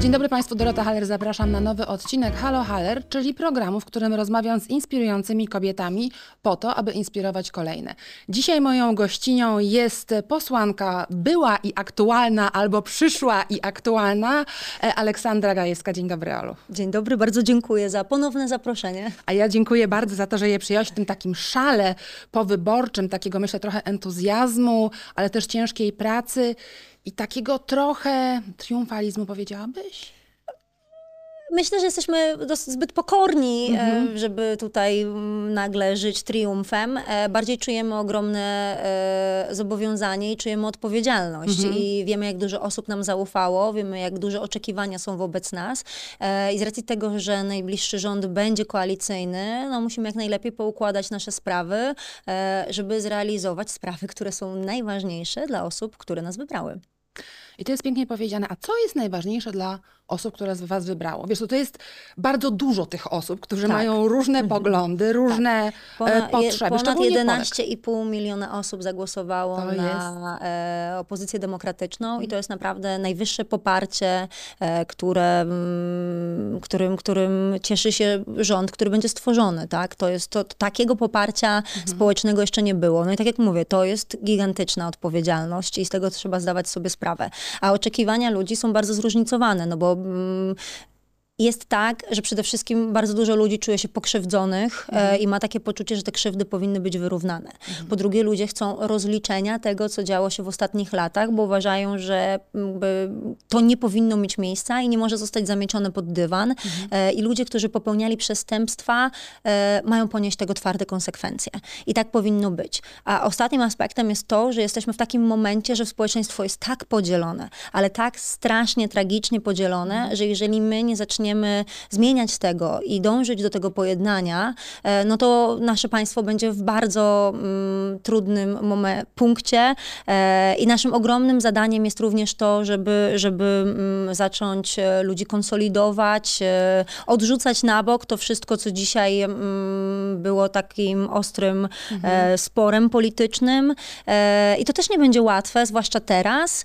Dzień dobry Państwu, Dorota Haller. Zapraszam na nowy odcinek Halo Haller, czyli programu, w którym rozmawiam z inspirującymi kobietami po to, aby inspirować kolejne. Dzisiaj moją gościnią jest posłanka była i aktualna, albo przyszła i aktualna, e, Aleksandra Gajewska. Dzień dobry, Olu. Dzień dobry, bardzo dziękuję za ponowne zaproszenie. A ja dziękuję bardzo za to, że je przyjęłaś w tym takim szale powyborczym, takiego myślę trochę entuzjazmu, ale też ciężkiej pracy i takiego trochę triumfalizmu, powiedziałabyś? Myślę, że jesteśmy zbyt pokorni, e, żeby tutaj mm, nagle żyć triumfem. E, Bardziej czujemy ogromne e, zobowiązanie i czujemy odpowiedzialność. I wiemy, jak dużo osób nam zaufało, wiemy, jak duże oczekiwania są wobec nas. I z racji tego, że najbliższy rząd będzie koalicyjny, no musimy jak najlepiej poukładać nasze sprawy, żeby zrealizować sprawy, które są najważniejsze dla osób, które nas wybrały. I to jest pięknie powiedziane. A co jest najważniejsze dla osób, które z was wybrało? Wiesz, to, to jest bardzo dużo tych osób, którzy Tak. mają różne poglądy, różne e, Ponad, potrzeby. ponad szczególnie Polek. 11,5 miliona osób zagłosowało To na e, opozycję demokratyczną i to jest naprawdę najwyższe poparcie, e, które, mm, którym, którym cieszy się rząd, który będzie stworzony. Tak? To jest, to, takiego poparcia społecznego jeszcze nie było. No i tak jak mówię, to jest gigantyczna odpowiedzialność i z tego trzeba zdawać sobie sprawę. A oczekiwania ludzi są bardzo zróżnicowane, no bo mm, jest tak, że przede wszystkim bardzo dużo ludzi czuje się pokrzywdzonych e, i ma takie poczucie, że te krzywdy powinny być wyrównane. Po drugie, ludzie chcą rozliczenia tego, co działo się w ostatnich latach, bo uważają, że to nie powinno mieć miejsca i nie może zostać zamiecione pod dywan. E, I ludzie, którzy popełniali przestępstwa, e, mają ponieść tego twarde konsekwencje. I tak powinno być. A ostatnim aspektem jest to, że jesteśmy w takim momencie, że społeczeństwo jest tak podzielone, ale tak strasznie, tragicznie podzielone, że jeżeli my nie zaczniemy zmieniać tego i dążyć do tego pojednania, e, no to nasze państwo będzie w bardzo mm, trudnym momen- punkcie e, i naszym ogromnym zadaniem jest również to, żeby, żeby mm, zacząć e, ludzi konsolidować, odrzucać na bok to wszystko, co dzisiaj mm, było takim ostrym e, sporem politycznym i to też nie będzie łatwe, zwłaszcza teraz,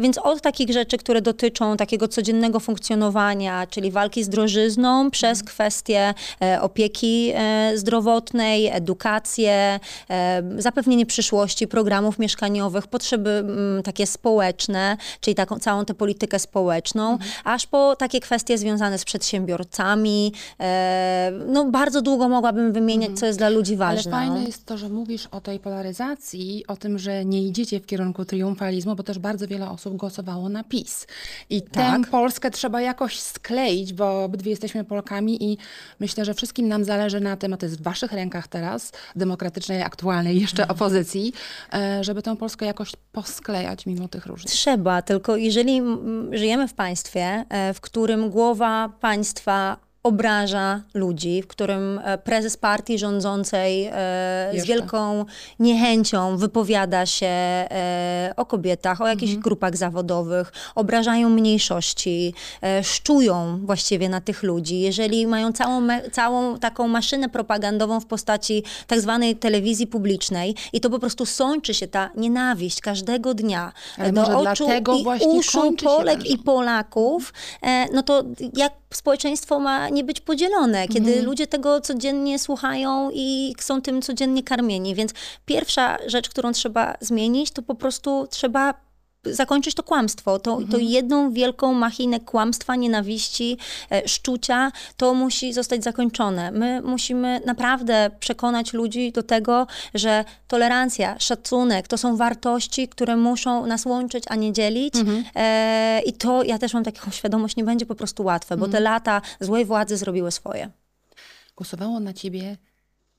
więc od takich rzeczy, które dotyczą takiego codziennego funkcjonowania, czyli walki z drożyzną, przez kwestie e, opieki e, zdrowotnej, edukację, e, zapewnienie przyszłości, programów mieszkaniowych, potrzeby mm, takie społeczne, czyli taką całą tę politykę społeczną, aż po takie kwestie związane z przedsiębiorcami. No bardzo długo mogłabym wymieniać, co jest dla ludzi Ale ważne. fajne no. jest to, że mówisz o tej polaryzacji, o tym, że nie idziecie w kierunku triumfalizmu, bo też bardzo wiele osób głosowało na PiS. I tę Tak. Polskę trzeba jakoś skleić, bo obydwie jesteśmy Polkami i myślę, że wszystkim nam zależy na tym, a to jest w waszych rękach teraz, demokratycznej, aktualnej jeszcze opozycji, e, żeby tę Polskę jakoś posklejać mimo tych różnic. Trzeba, tylko jeżeli żyjemy w państwie, e, w którym głowa państwa obraża ludzi, w którym e, prezes partii rządzącej e, z wielką niechęcią wypowiada się e, o kobietach, o jakichś Mhm. grupach zawodowych, obrażają mniejszości, szczują właściwie na tych ludzi. Jeżeli mają całą, całą taką maszynę propagandową w postaci tak zwanej telewizji publicznej i to po prostu sączy się ta nienawiść każdego dnia Ale do oczu i uszu Polek i. Polaków, no to jak społeczeństwo ma nie być podzielone, kiedy Mhm. ludzie tego codziennie słuchają i są tym codziennie karmieni. Więc pierwsza rzecz, którą trzeba zmienić, to po prostu trzeba zakończyć to kłamstwo, to, to Mhm. jedną wielką machinę kłamstwa, nienawiści, e, szczucia, to musi zostać zakończone. My musimy naprawdę przekonać ludzi do tego, że tolerancja, szacunek to są wartości, które muszą nas łączyć, a nie dzielić. Mhm. E, I to ja też mam taką świadomość, nie będzie po prostu łatwe, bo te Mhm. lata złej władzy zrobiły swoje. Głosowało na ciebie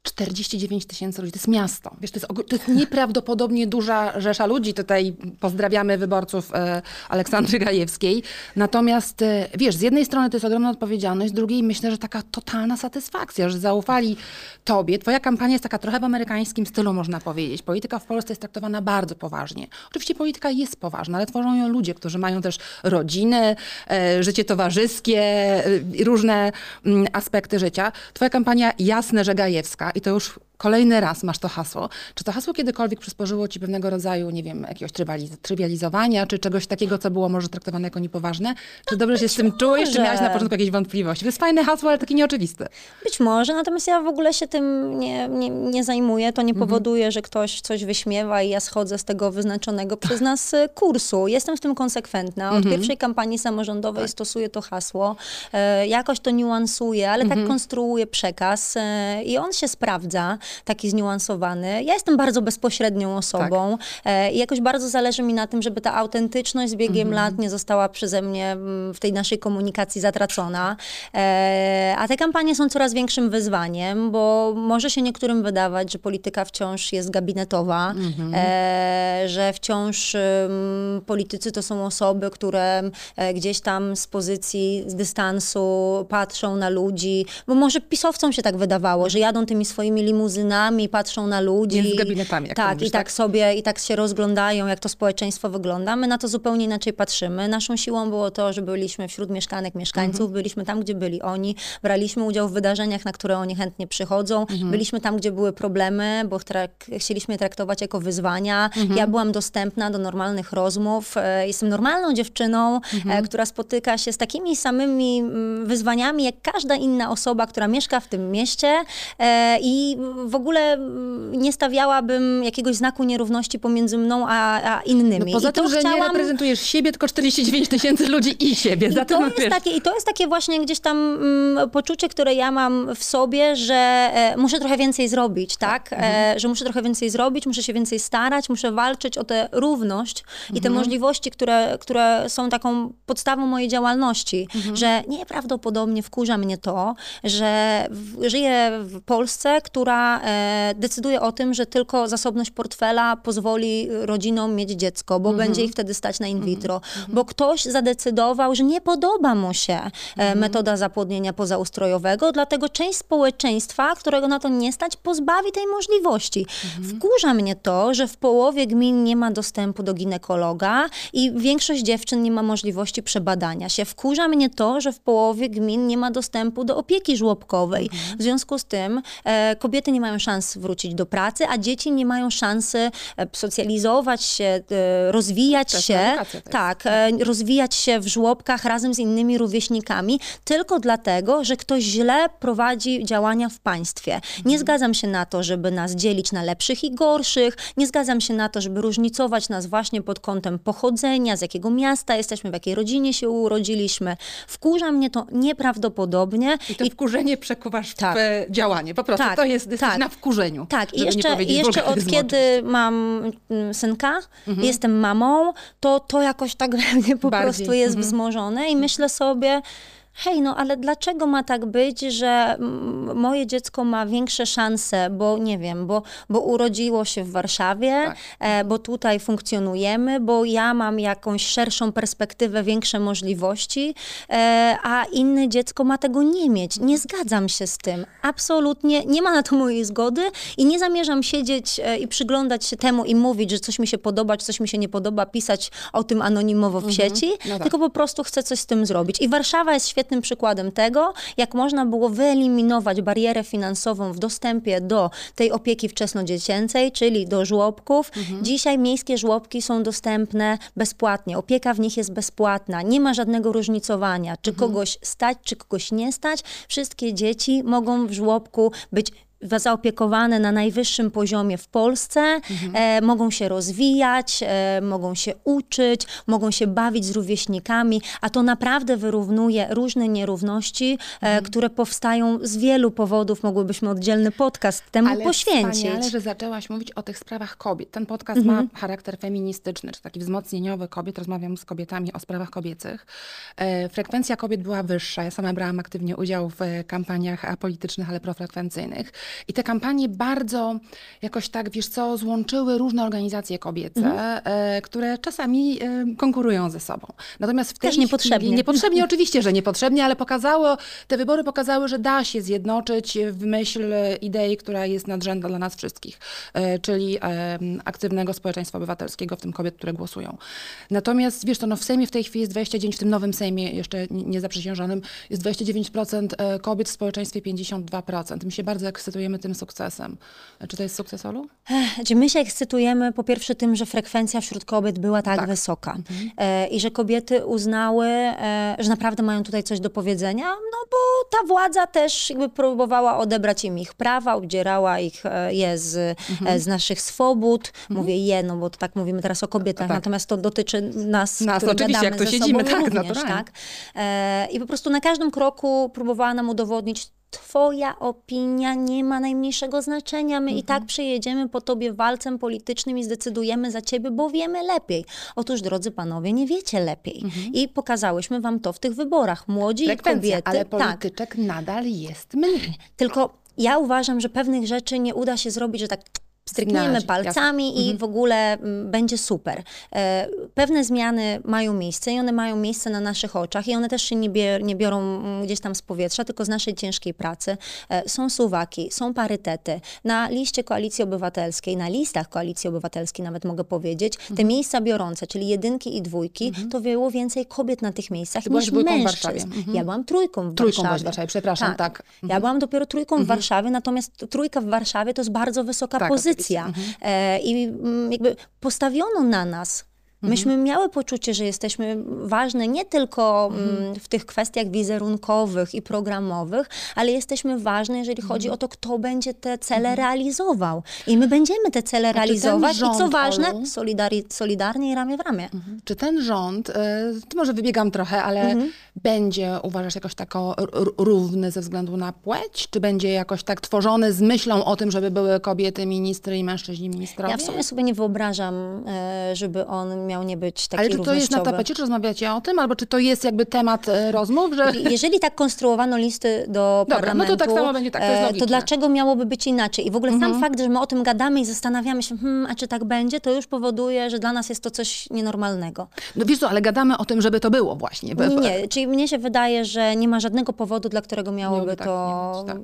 49 tysięcy ludzi. To jest miasto. Wiesz, to jest, to jest nieprawdopodobnie duża rzesza ludzi. Tutaj pozdrawiamy wyborców e, Aleksandry Gajewskiej. Natomiast, e, wiesz, z jednej strony to jest ogromna odpowiedzialność, z drugiej myślę, że taka totalna satysfakcja, że zaufali tobie. Twoja kampania jest taka trochę w amerykańskim stylu, można powiedzieć. Polityka w Polsce jest traktowana bardzo poważnie. Oczywiście polityka jest poważna, ale tworzą ją ludzie, którzy mają też rodziny, e, życie towarzyskie, e, różne mm, aspekty życia. Twoja kampania jasne, że Gajewska i to już kolejny raz masz to hasło. Czy to hasło kiedykolwiek przysporzyło ci pewnego rodzaju, nie wiem, jakiegoś trywializowania, czy czegoś takiego, co było może traktowane jako niepoważne? Czy dobrze się z tym czułeś, czy miałaś na początku jakieś wątpliwości? To jest fajne hasło, ale takie nieoczywiste. Być może, natomiast ja w ogóle się tym nie, nie, nie zajmuję. To nie Mhm. powoduje, że ktoś coś wyśmiewa i ja schodzę z tego wyznaczonego przez nas e, kursu. Jestem w tym konsekwentna. Od Mhm. pierwszej kampanii samorządowej Tak. stosuję to hasło. E, jakoś to niuansuję, ale Mhm. tak konstruuję przekaz e, i on się sprawdza, taki zniuansowany. Ja jestem bardzo bezpośrednią osobą Tak. e, i jakoś bardzo zależy mi na tym, żeby ta autentyczność z biegiem Mhm. lat nie została przeze mnie mm, w tej naszej komunikacji zatracona. E, a te kampanie są coraz większym wyzwaniem, bo może się niektórym wydawać, że polityka wciąż jest gabinetowa, Mhm. e, że wciąż politycy to są osoby, które gdzieś tam z pozycji, z dystansu patrzą na ludzi, bo może pisowcom się tak wydawało, że jadą tymi swoimi limuzynami, patrzą na ludzi. Między gabinetami, jak tak, mówisz, i tak tak? sobie, i tak się rozglądają, jak to społeczeństwo wygląda. My na to zupełnie inaczej patrzymy. Naszą siłą było to, że byliśmy wśród mieszkanek, mieszkańców, Mhm. byliśmy tam, gdzie byli oni, braliśmy udział w wydarzeniach, na które oni chętnie przychodzą, Mhm. byliśmy tam, gdzie były problemy, bo trak- chcieliśmy je traktować jako wyzwania. Mhm. Ja byłam dostępna do normalnych rozmów. E, Jestem normalną dziewczyną, Mhm. e, która spotyka się z takimi samymi mm, wyzwaniami, jak każda inna osoba, która mieszka w tym mieście e, i w ogóle mm, nie stawiałabym jakiegoś znaku nierówności pomiędzy mną a, a innymi. No poza I to tym, że nie chciałam... reprezentujesz siebie, tylko 49 tysięcy ludzi i siebie. I to, jest wiesz, takie, I to jest takie właśnie gdzieś tam mm, poczucie, które ja mam w sobie, że e, muszę trochę więcej zrobić, tak? Mhm. E, że muszę trochę więcej zrobić, muszę się więcej starać, muszę walczyć o tę równość i Mhm. te możliwości, które, które są taką podstawą mojej działalności. Mhm. Że nieprawdopodobnie wkurza mnie to, że w, żyję w Polsce, która e, decyduje o tym, że tylko zasobność portfela pozwoli rodzinom mieć dziecko, bo Mhm. będzie ich wtedy stać na in vitro. Bo ktoś zadecydował, że nie podoba mu się e, Mhm. metoda zapłodnienia pozaustrojowego, dlatego część społeczeństwa, którego na to nie stać, pozbawi tej możliwości. Mhm. Wkurza mnie to, że w połowie gmin nie ma dostępu do ginekologa i większość dziewczyn nie ma możliwości przebadania się. Wkurza mnie to, że w połowie gmin nie ma dostępu do opieki żłobkowej. Mhm. W związku z tym e, kobiety nie mają szans wrócić do pracy, a dzieci nie mają szansy e, socjalizować się, e, rozwijać Też się. Tak, e, rozwijać się w żłobkach razem z innymi rówieśnikami, tylko dlatego, że ktoś źle prowadzi działania w państwie. Nie zgadzam się na to, żeby nas dzielić na lepszych i gorszych. Nie zgadzam się na to, żeby różnicować nas właśnie pod kątem pochodzenia, z jakiego miasta jesteśmy, w jakiej rodzinie się urodziliśmy. Wkurza mnie to nieprawdopodobnie. I to wkurzenie przekuwasz w Tak. e, działanie. Po prostu Tak, to jest, jesteś tak. na wkurzeniu. Tak, i jeszcze, jeszcze od kiedy mam mm, synka, jestem mamą, to to jakoś tak we mnie po Bardziej, prostu jest wzmożone i myślę sobie, hej, no ale dlaczego ma tak być, że mm, moje dziecko ma większe szanse, bo nie wiem, bo, bo urodziło się w Warszawie, Tak. e, bo tutaj funkcjonujemy, bo ja mam jakąś szerszą perspektywę, większe możliwości, e, a inne dziecko ma tego nie mieć. Nie zgadzam się z tym. Absolutnie nie ma na to mojej zgody i nie zamierzam siedzieć e, i przyglądać się temu i mówić, że coś mi się podoba, czy coś mi się nie podoba, pisać o tym anonimowo w sieci, No tak. tylko po prostu chcę coś z tym zrobić. I Warszawa jest świetnym przykładem tego, jak można było wyeliminować barierę finansową w dostępie do tej opieki wczesnodziecięcej, czyli do żłobków. Dzisiaj miejskie żłobki są dostępne bezpłatnie. Opieka w nich jest bezpłatna. Nie ma żadnego różnicowania, czy kogoś stać, czy kogoś nie stać. Wszystkie dzieci mogą w żłobku być zaopiekowane na najwyższym poziomie w Polsce, e, mogą się rozwijać, e, mogą się uczyć, mogą się bawić z rówieśnikami, a to naprawdę wyrównuje różne nierówności, e, które powstają z wielu powodów. Mogłybyśmy oddzielny podcast temu Ale poświęcić. wspaniale, że zaczęłaś mówić o tych sprawach kobiet. Ten podcast Mhm. ma charakter feministyczny, czy taki wzmocnieniowy kobiet. Rozmawiam z kobietami o sprawach kobiecych. E, frekwencja kobiet była wyższa. Ja sama brałam aktywnie udział w e, kampaniach apolitycznych, ale profrekwencyjnych. I te kampanie bardzo jakoś tak, wiesz co, złączyły różne organizacje kobiece, Mhm. e, które czasami e, konkurują ze sobą. Natomiast w tej Też niepotrzebnie. Chwili, niepotrzebnie, oczywiście, że niepotrzebnie, ale pokazało, te wybory pokazały, że da się zjednoczyć w myśl idei, która jest nadrzędna dla nas wszystkich, e, czyli e, aktywnego społeczeństwa obywatelskiego, w tym kobiet, które głosują. Natomiast, wiesz to, no w Sejmie w tej chwili jest 29, w tym nowym Sejmie, jeszcze nie- niezaprzysiężonym, jest 29% e, kobiet, w społeczeństwie 52%. My się bardzo ekscytujemy ekscytujemy tym sukcesem. Czy to jest sukces, Olu? My się ekscytujemy po pierwsze tym, że frekwencja wśród kobiet była tak, Tak. wysoka e, i że kobiety uznały, e, że naprawdę mają tutaj coś do powiedzenia, no bo ta władza też jakby próbowała odebrać im ich prawa, obdzierała ich e, je z, e, z naszych swobód. Mówię je, no bo to tak mówimy teraz o kobietach, Tak. natomiast to dotyczy nas, Nas, oczywiście, jak tu siedzimy, tak, również, naturalnie. tak? E, I po prostu na każdym kroku próbowała nam udowodnić, Twoja opinia nie ma najmniejszego znaczenia. My i tak przyjedziemy po tobie walcem politycznym i zdecydujemy za ciebie, bo wiemy lepiej. Otóż, drodzy panowie, nie wiecie lepiej. I pokazałyśmy wam to w tych wyborach. Młodzi Frekwencja, kobiety. ale tak, polityczek nadal jest mniej. tylko ja uważam, że pewnych rzeczy nie uda się zrobić, że tak strykniemy Znaleźć, palcami i w ogóle mm, będzie super. E, Pewne zmiany mają miejsce i one mają miejsce na naszych oczach i one też się nie, bie, nie biorą mm, gdzieś tam z powietrza, tylko z naszej ciężkiej pracy. E, Są suwaki, są parytety. Na liście Koalicji Obywatelskiej, na listach Koalicji Obywatelskiej nawet mogę powiedzieć, te miejsca biorące, czyli jedynki i dwójki, to było więcej kobiet na tych miejscach Ty niż mężczyzn. Warszawie. Mhm. Ja byłam trójką w Trójką Warszawie. Warszawie, przepraszam, tak. Mhm. Ja byłam dopiero trójką w Warszawie, natomiast trójka w Warszawie to jest bardzo wysoka Tak, pozycja. Oczywiście. E, I mm, jakby postawiono na nas. Myśmy miały poczucie, że jesteśmy ważne nie tylko mm, w tych kwestiach wizerunkowych i programowych, ale jesteśmy ważne, jeżeli chodzi o to, kto będzie te cele realizował. I my będziemy te cele ten realizować i co rząd, ważne, Olu? solidari- solidarnie i ramię w ramię. Czy ten rząd, y, to może wybiegam trochę, ale Mhm. będzie, uważasz, jakoś tako r- r- równy ze względu na płeć? Czy będzie jakoś tak tworzony z myślą o tym, żeby były kobiety ministry i mężczyźni ministrowie? Ja w sumie sobie nie wyobrażam, e, żeby on miał nie być taki ale czy to jest na tapecie, czy rozmawiacie o tym? Albo czy to jest jakby temat y, rozmów, że... Jeżeli tak konstruowano listy do Dobra, no to parlamentu, tak samo będzie, tak, to e. Mhm. dlaczego miałoby być inaczej? I w ogóle sam fakt, że my o tym gadamy i zastanawiamy się, hmm, a czy tak będzie, to już powoduje, że dla nas jest to coś nienormalnego. No wiesz co, ale gadamy o tym, żeby to było właśnie. Nie, nie, czyli mnie się wydaje, że nie ma żadnego powodu, dla którego miałoby tak to być, tak.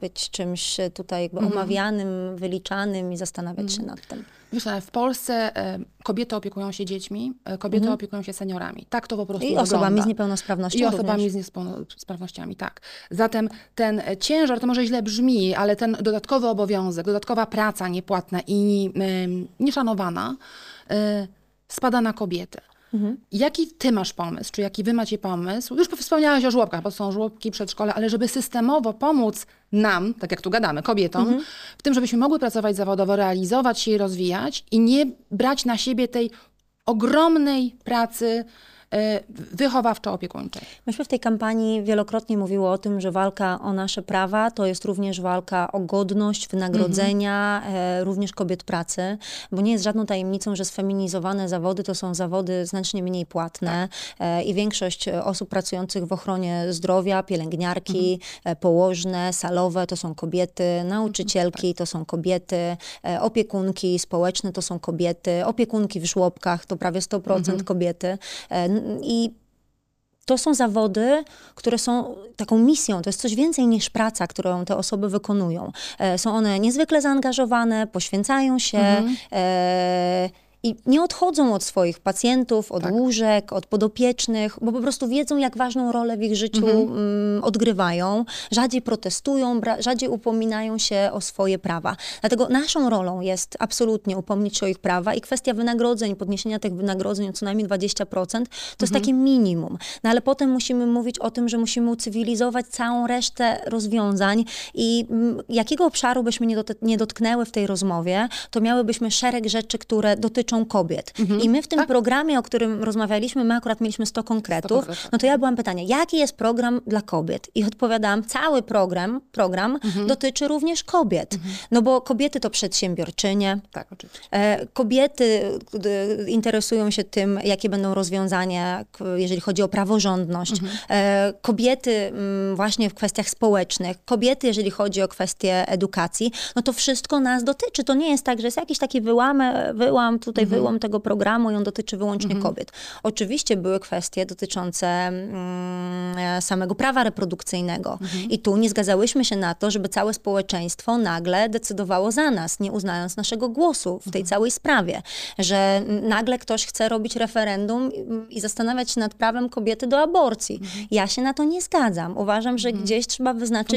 być czymś tutaj jakby Mhm. omawianym, wyliczanym i zastanawiać się nad tym. Wiesz, ale w Polsce e, kobiety opiekują się dziećmi, e, kobiety opiekują się seniorami. Tak to po prostu Mhm. I osobami wygląda. z niepełnosprawnością I osobami również. z niepełnosprawnościami, tak. Zatem ten e, ciężar, to może źle brzmi, ale ten dodatkowy obowiązek, dodatkowa praca niepłatna i nieszanowana spada na kobiety. Mhm. Jaki ty masz pomysł, czy jaki wy macie pomysł? Już wspomniałaś o żłobkach, bo są żłobki, przedszkole, ale żeby systemowo pomóc nam, tak jak tu gadamy, kobietom, Mhm. w tym, żebyśmy mogły pracować zawodowo, realizować się i rozwijać i nie brać na siebie tej ogromnej pracy wychowawczo-opiekuńczej. Myśmy w tej kampanii wielokrotnie mówiły o tym, że walka o nasze prawa to jest również walka o godność, wynagrodzenia, e, również kobiet pracy, bo nie jest żadną tajemnicą, że sfeminizowane zawody to są zawody znacznie mniej płatne e, i większość e, osób pracujących w ochronie zdrowia, pielęgniarki, e, położne, salowe to są kobiety, nauczycielki to są kobiety, opiekunki społeczne to są kobiety, opiekunki w żłobkach to prawie 100% kobiety. I to są zawody, które są taką misją, to jest coś więcej niż praca, którą te osoby wykonują. E, Są one niezwykle zaangażowane, poświęcają się e, i nie odchodzą od swoich pacjentów, od łóżek, od podopiecznych, bo po prostu wiedzą, jak ważną rolę w ich życiu mm, odgrywają. Rzadziej protestują, rzadziej upominają się o swoje prawa. Dlatego naszą rolą jest absolutnie upomnieć się o ich prawa i kwestia wynagrodzeń, podniesienia tych wynagrodzeń o co najmniej 20%, to jest takie minimum. No ale potem musimy mówić o tym, że musimy ucywilizować całą resztę rozwiązań i mm, jakiego obszaru byśmy nie, dot- nie dotknęły w tej rozmowie, to miałybyśmy szereg rzeczy, które dotyczą kobiet. I my w tym programie, o którym rozmawialiśmy, my akurat mieliśmy 100 konkretów, konkretów. no to ja byłam pytanie, jaki jest program dla kobiet? I odpowiadałam, cały program, program dotyczy również kobiet. No bo kobiety to przedsiębiorczynie, Tak, oczywiście. E, Kobiety interesują się tym, jakie będą rozwiązania, jeżeli chodzi o praworządność. E, Kobiety mm, właśnie w kwestiach społecznych, kobiety, jeżeli chodzi o kwestie edukacji, no to wszystko nas dotyczy. To nie jest tak, że jest jakiś taki wyłam, wyłam tutaj tutaj wyłom tego programu i on dotyczy wyłącznie kobiet. Oczywiście były kwestie dotyczące mm, e, samego prawa reprodukcyjnego i tu nie zgadzałyśmy się na to, żeby całe społeczeństwo nagle decydowało za nas, nie uznając naszego głosu w tej całej sprawie, że nagle ktoś chce robić referendum i- i zastanawiać się nad prawem kobiety do aborcji. Ja się na to nie zgadzam. Uważam, że gdzieś trzeba wyznaczyć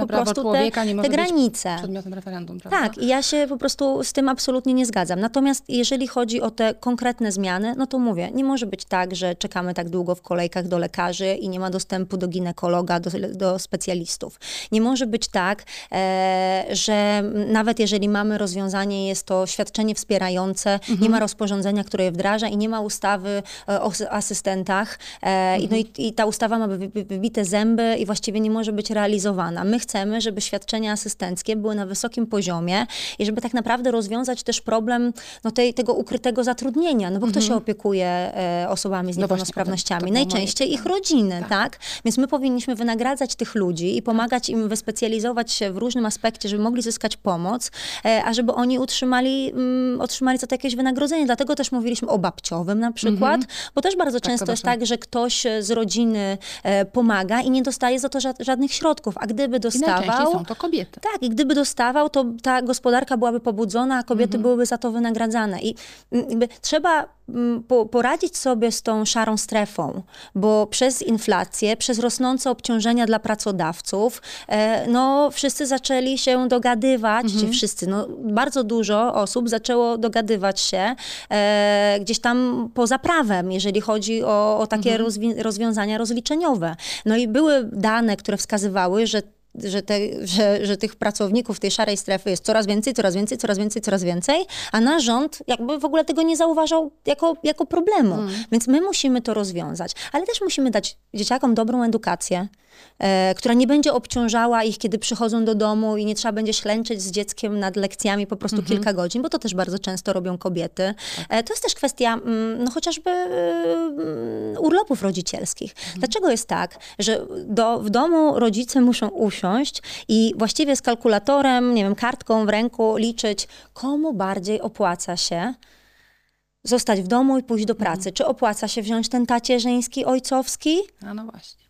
po prostu te, te granice. Przedmiotem referendum, prawda? Tak, i ja się po prostu z tym absolutnie nie zgadzam. Natomiast jeżeli chodzi o te konkretne zmiany, no to mówię, nie może być tak, że czekamy tak długo w kolejkach do lekarzy i nie ma dostępu do ginekologa, do, do specjalistów. Nie może być tak, e, że nawet jeżeli mamy rozwiązanie, jest to świadczenie wspierające, nie ma rozporządzenia, które je wdraża i nie ma ustawy e, o as- asystentach. E, i, no i, I ta ustawa ma wy- wy- wybite zęby i właściwie nie może być realizowana. My chcemy, żeby świadczenia asystenckie były na wysokim poziomie i żeby tak naprawdę rozwiązać też problem no, tej, tego ukrytego zatrudnienia. No bo kto się opiekuje e, osobami z No niepełnosprawnościami? to było moje Najczęściej ich rodziny, tak. Więc my powinniśmy wynagradzać tych ludzi i pomagać im wyspecjalizować się w różnym aspekcie, żeby mogli zyskać pomoc, e, a żeby oni utrzymali, mm, otrzymali za to jakieś wynagrodzenie. Dlatego też mówiliśmy o babciowym na przykład, bo też bardzo często to jest tak, że ktoś e, z rodziny e, pomaga i nie dostaje za to ża- żadnych środków, a gdyby I najczęściej dostawał... są to kobiety. Tak, i gdyby dostawał, to ta gospodarka byłaby pobudzona, a kobiety Mhm. byłyby za to wynagradzane. I trzeba mm, po, poradzić sobie z tą szarą strefą, bo przez inflację, przez rosnące obciążenia dla pracodawców, e, no wszyscy zaczęli się dogadywać, Mhm. wszyscy, no bardzo dużo osób zaczęło dogadywać się e, gdzieś tam poza prawem, jeżeli chodzi o, o takie Mhm. rozwi- rozwiązania rozliczeniowe. No i były dane, które wskazywały, że że, te, że, że tych pracowników tej szarej strefy jest coraz więcej, coraz więcej, coraz więcej, coraz więcej, a nasz rząd jakby w ogóle tego nie zauważał jako, jako problemu. Więc my musimy to rozwiązać. Ale też musimy dać dzieciakom dobrą edukację, która nie będzie obciążała ich, kiedy przychodzą do domu i nie trzeba będzie ślęczyć z dzieckiem nad lekcjami po prostu kilka godzin, bo to też bardzo często robią kobiety. E, to jest też kwestia mm, no chociażby mm, urlopów rodzicielskich. Dlaczego jest tak, że do, w domu rodzice muszą usiąść i właściwie z kalkulatorem, nie wiem, kartką w ręku liczyć, komu bardziej opłaca się zostać w domu i pójść do pracy. Czy opłaca się wziąć ten tacierzyński, ojcowski, A no właśnie.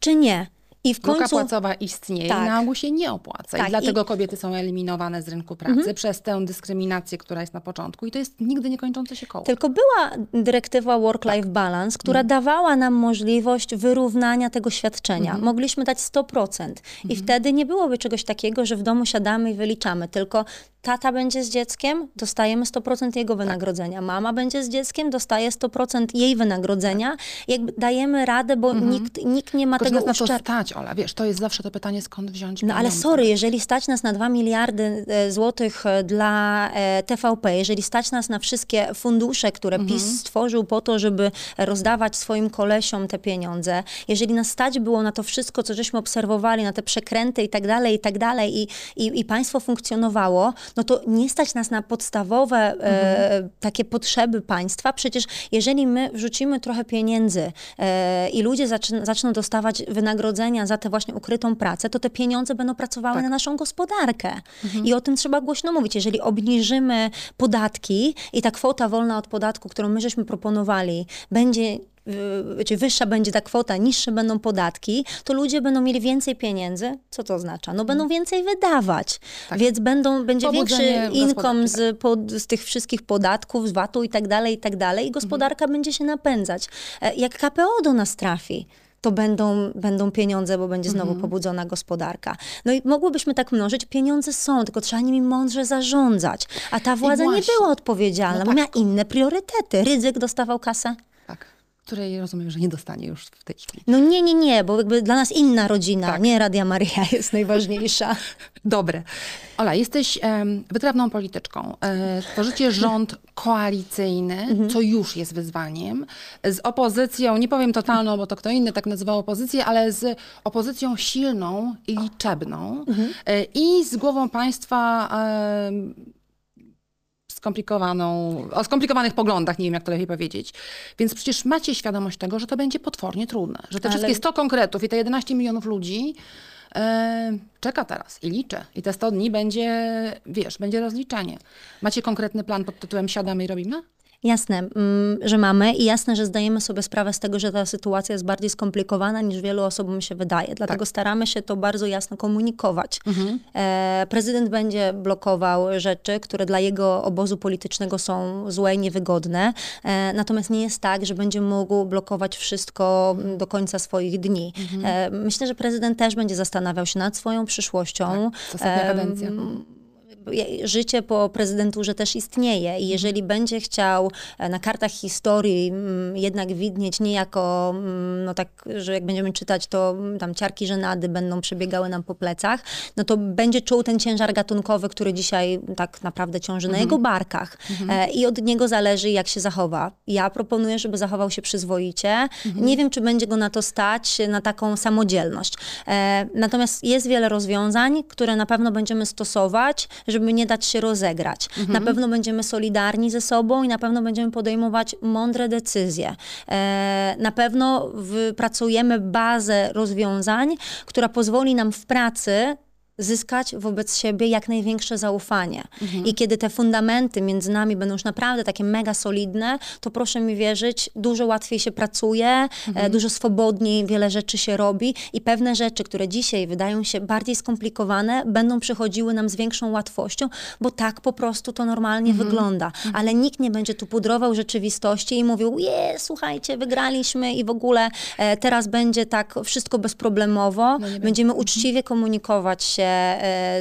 Czy nie? I w Luka końcu... płacowa istnieje Tak. i na ogół się nie opłaca. Tak, I dlatego i- kobiety są eliminowane z rynku pracy przez tę dyskryminację, która jest na początku. I to jest nigdy niekończące się koło. Tylko była dyrektywa Work-Life Balance, która dawała nam możliwość wyrównania tego świadczenia. Mogliśmy dać 100%. I wtedy nie byłoby czegoś takiego, że w domu siadamy i wyliczamy. Tylko tata będzie z dzieckiem, dostajemy 100% jego wynagrodzenia. Mama będzie z dzieckiem, dostaje 100% jej wynagrodzenia. Jakby dajemy radę, bo nikt, nikt nie ma tego uszczerstwa. Stać, Ola. Wiesz, to jest zawsze to pytanie, skąd wziąć No ale sorry, jeżeli stać nas na 2 miliardy e, złotych e, dla e, TVP, jeżeli stać nas na wszystkie fundusze, które PiS stworzył po to, żeby rozdawać swoim kolesiom te pieniądze, jeżeli nas stać było na to wszystko, co żeśmy obserwowali, na te przekręty i tak dalej, i tak dalej, i, i, i państwo funkcjonowało, no to nie stać nas na podstawowe e, takie potrzeby państwa. Przecież jeżeli my wrzucimy trochę pieniędzy e, i ludzie zaczn- zaczną dostawać wynagrodzenia za tę właśnie ukrytą pracę, to te pieniądze będą pracowały na naszą gospodarkę. I o tym trzeba głośno mówić. Jeżeli obniżymy podatki i ta kwota wolna od podatku, którą my żeśmy proponowali, będzie y, czy wyższa będzie ta kwota, niższe będą podatki, to ludzie będą mieli więcej pieniędzy. Co to oznacza? No będą więcej wydawać, więc będą, będzie większy Pobudzenie income gospodarki, z, pod, z tych wszystkich podatków, z VAT-u i tak dalej, i tak dalej i gospodarka będzie się napędzać. E, Jak KPO do nas trafi, to będą, będą pieniądze, bo będzie znowu pobudzona gospodarka. No i mogłybyśmy tak mnożyć. Pieniądze są, tylko trzeba nimi mądrze zarządzać. A ta władza nie była odpowiedzialna, No bo tak. miała inne priorytety. Rydzyk dostawał kasę. Tak. Której rozumiem, że nie dostanie już w tej chwili. No nie, nie, nie, bo jakby dla nas inna rodzina, Tak. nie Radia Maria jest najważniejsza. Dobre. Ola, jesteś em, wytrawną polityczką. E, tworzycie rząd koalicyjny, co już jest wyzwaniem, z opozycją, nie powiem totalną, bo to kto inny tak nazywał opozycję, ale z opozycją silną i liczebną e, i z głową państwa em, skomplikowaną, o skomplikowanych poglądach, nie wiem jak to lepiej powiedzieć. Więc przecież macie świadomość tego, że to będzie potwornie trudne, że te Ale- wszystkie 100 konkretów i te 11 milionów ludzi e, czeka teraz i liczy. I te 100 dni będzie, wiesz, będzie rozliczanie. Macie konkretny plan pod tytułem siadamy i robimy? Jasne, mm, że mamy i jasne, że zdajemy sobie sprawę z tego, że ta sytuacja jest bardziej skomplikowana niż wielu osobom się wydaje. Dlatego tak. staramy się to bardzo jasno komunikować. Mhm. E, prezydent będzie blokował rzeczy, które dla jego obozu politycznego są złe i niewygodne. E, natomiast nie jest tak, że będzie mógł blokować wszystko do końca swoich dni. Mhm. E, myślę, że prezydent też będzie zastanawiał się nad swoją przyszłością. Tak, ostatnia kadencja życie po prezydenturze też istnieje i jeżeli będzie chciał e, na kartach historii mm, jednak widnieć nie jako, mm, no tak, że jak będziemy czytać, to mm, tam ciarki żenady będą przebiegały nam po plecach, no to będzie czuł ten ciężar gatunkowy, który dzisiaj tak naprawdę ciąży mhm. na jego barkach mhm. i od niego zależy, jak się zachowa. Ja proponuję, żeby zachował się przyzwoicie. Mhm. Nie wiem, czy będzie go na to stać, na taką samodzielność. E, natomiast jest wiele rozwiązań, które na pewno będziemy stosować, żeby nie dać się rozegrać. Mhm. Na pewno będziemy solidarni ze sobą i na pewno będziemy podejmować mądre decyzje. E, na pewno wypracujemy bazę rozwiązań, która pozwoli nam w pracy zyskać wobec siebie jak największe zaufanie. Mhm. I kiedy te fundamenty między nami będą już naprawdę takie mega solidne, to proszę mi wierzyć, dużo łatwiej się pracuje, e, mhm. dużo swobodniej wiele rzeczy się robi i pewne rzeczy, które dzisiaj wydają się bardziej skomplikowane, będą przychodziły nam z większą łatwością, bo tak po prostu to normalnie mhm. wygląda. Mhm. Ale nikt nie będzie tu pudrował rzeczywistości i mówił, je, słuchajcie, wygraliśmy i w ogóle e, teraz będzie tak wszystko bezproblemowo. No Będziemy mhm. uczciwie komunikować się